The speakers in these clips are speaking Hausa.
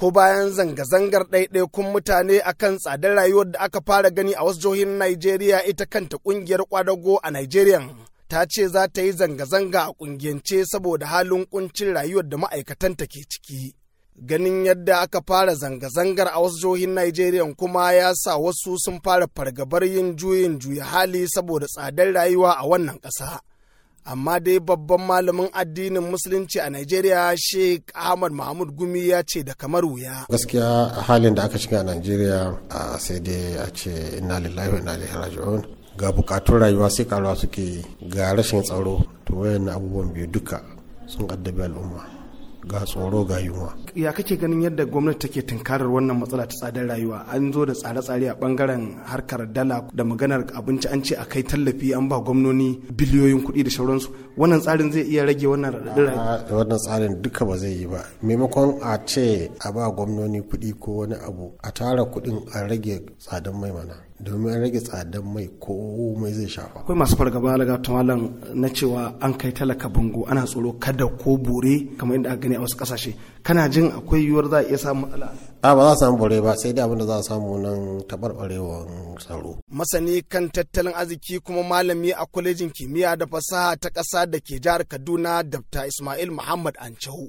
ko bayan zanga-zangar ɗaiɗaikun mutane akan tsadar rayuwar da aka fara gani a wasu jihohin Najeriya ita kanta ƙungiyar kwadago a Najeriya ta ce za ta yi zanga-zanga a ƙungiyance saboda halin kuncin rayuwar da ma'aikatanta ke ciki. Ganin yadda aka fara zanga-zangar a wasu jihohin Najeriya kuma ya sa wasu sun fara fargabar yin juyin juya hali saboda tsadar rayuwa a wannan ƙasa. Amma dai babban malamin addinin musulunci a Najeriya Sheikh Ahmad Mahmud Gumi ya ce da kamar wuya. Gaskiya halin da aka shiga a Najeriya sai dai a ce inna lillahi wa inna ilaihi raji'un. Ga bukatun rayuwa sai karuwa suke ga rashin tsaro to wayannan abubuwan biyu duka sun addabi al'umma. Ga tsoro ga yunwa. Ya kake ganin yadda gwamnati take tunkarar wannan matsala ta tsadar rayuwa an zo da tsare-tsare a ɓangaren harkar dala da maganar abinci an ce a kai tallafi an ba gwamnoni biliyoyin kuɗi da sauransu wannan tsarin zai iya rage wannan raɗaɗin rayuwa. wannan tsarin duka ba zai yi ba maimakon a ce a ba gwamnoni kuɗi ko wani abu a tara kuɗin a rage tsadan mai mana domin an rage tsadan mai komai zai shafa. Akwai masu fargaba alaga malam na cewa an kai talaka bango ana tsoro kada ko bore kamar yadda aka gani a wasu ƙasashe. Kana jin akwai yiwuwar za a iya samun matsala? A ba za a samu bore ba sai dai abin da za a samu nan taɓarɓarewar tsaro. Masani kan tattalin arziki kuma malami a kwalejin kimiyya da fasaha ta ƙasa da ke jihar Kaduna Dr. Ismail Muhammad Ancahu.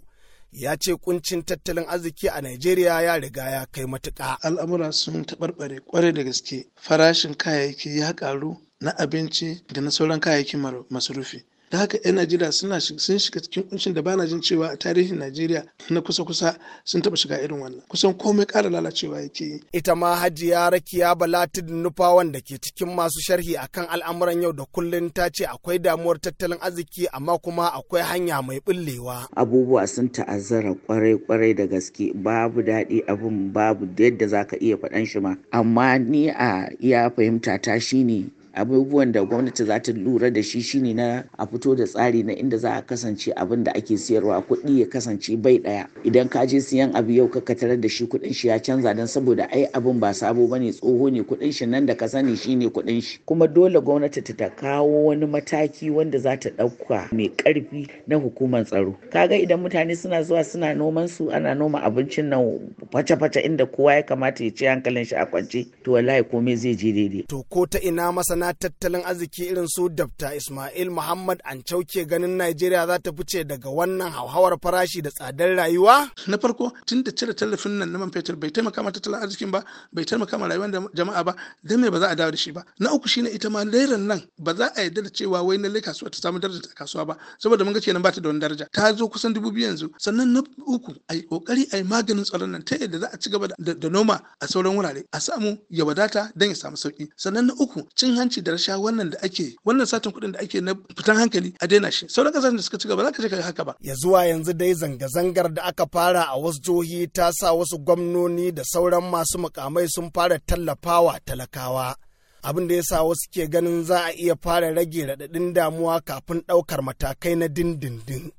Ya ce kuncin tattalin arziki a Najeriya ya riga ya kai matuƙa. Al'amura sun taɓarɓare ƙwarai da gaske farashin kayayyaki ya ƙaru na abinci da na sauran kayayyakin masarufi. Da haka 'yan najeriya suna sun shiga cikin kuncin da bana jin cewa a tarihin najeriya na kusa-kusa sun taba shiga irin wannan. Kusan komai ƙara lalacewa yake yi. Ita ma hajiya rakiya balatid nufa wanda ke cikin masu sharhi akan al'amuran yau da kullun ta ce akwai damuwar tattalin arziki amma kuma akwai hanya mai bullewa abubuwa sun ta'azzara ƙwarai ƙwarai da gaske. Babu daɗi abun babu yadda zaka iya faɗan shi ma. Amma ni a iya fahimta ta shine abubuwan da gwamnati za ta lura da shi shine na a fito da tsari na inda za a kasance abin da ake siyarwa kuɗi ya kasance bai ɗaya. Idan ka je siyan abu yau ka tarar da shi kuɗin shi ya canza don saboda ai abin ba sabo ba ne tsoho ne kuɗin shi nan da ka sani shine kuɗin shi. Kuma dole gwamnati ta kawo wani mataki wanda za ta ɗauka mai ƙarfi na hukumar tsaro. Kaga idan mutane suna zuwa suna noman su ana noma abincin nan face-face inda kowa ya kamata ya ce hankalin shi a kwance to wallahi komai zai je daidai. To ko ta ina masana tattalin arziki irin su Dr. Ismail Muhammad Ancau ke ganin Najeriya za ta fice daga wannan hauhawar farashi da tsadar rayuwa? Na farko tun da cire tallafin nan na man fetur bai taimaka ma tattalin arzikin ba, bai taimaka ma rayuwar jama'a ba, dan me ba za a dawo da shi ba. Na uku shine ita ma lairan nan ba za a yarda da cewa wai lalle kasuwa ta samu daraja ta kasuwa ba, saboda mun ga kenan ba ta da wani daraja. Ta zo kusan dubu biyu yanzu. Sannan na uku ai ƙoƙari ai maganin tsaron nan ta yadda za a ci gaba da noma a sauran wurare a samu ya wadata dan ya samu sauƙi. Sannan na uku cin hanci da rasha wannan da ake wannan satin kuɗin da ake na fitan hankali a daina shi. Sauran ƙasashen da suka ci gaba za ka je ka haka ba. Ya zuwa yanzu dai zanga-zangar da aka fara a wasu jihohi ta sa wasu gwamnoni da sauran masu mukamai sun fara tallafawa talakawa. Abin da ya sa wasu ke ganin za a iya fara rage raɗaɗin damuwa kafin ɗaukar matakai na dindindin.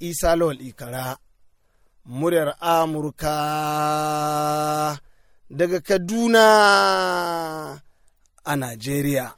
Isa lawal ikara muryar amurka daga kaduna. A Najeriya.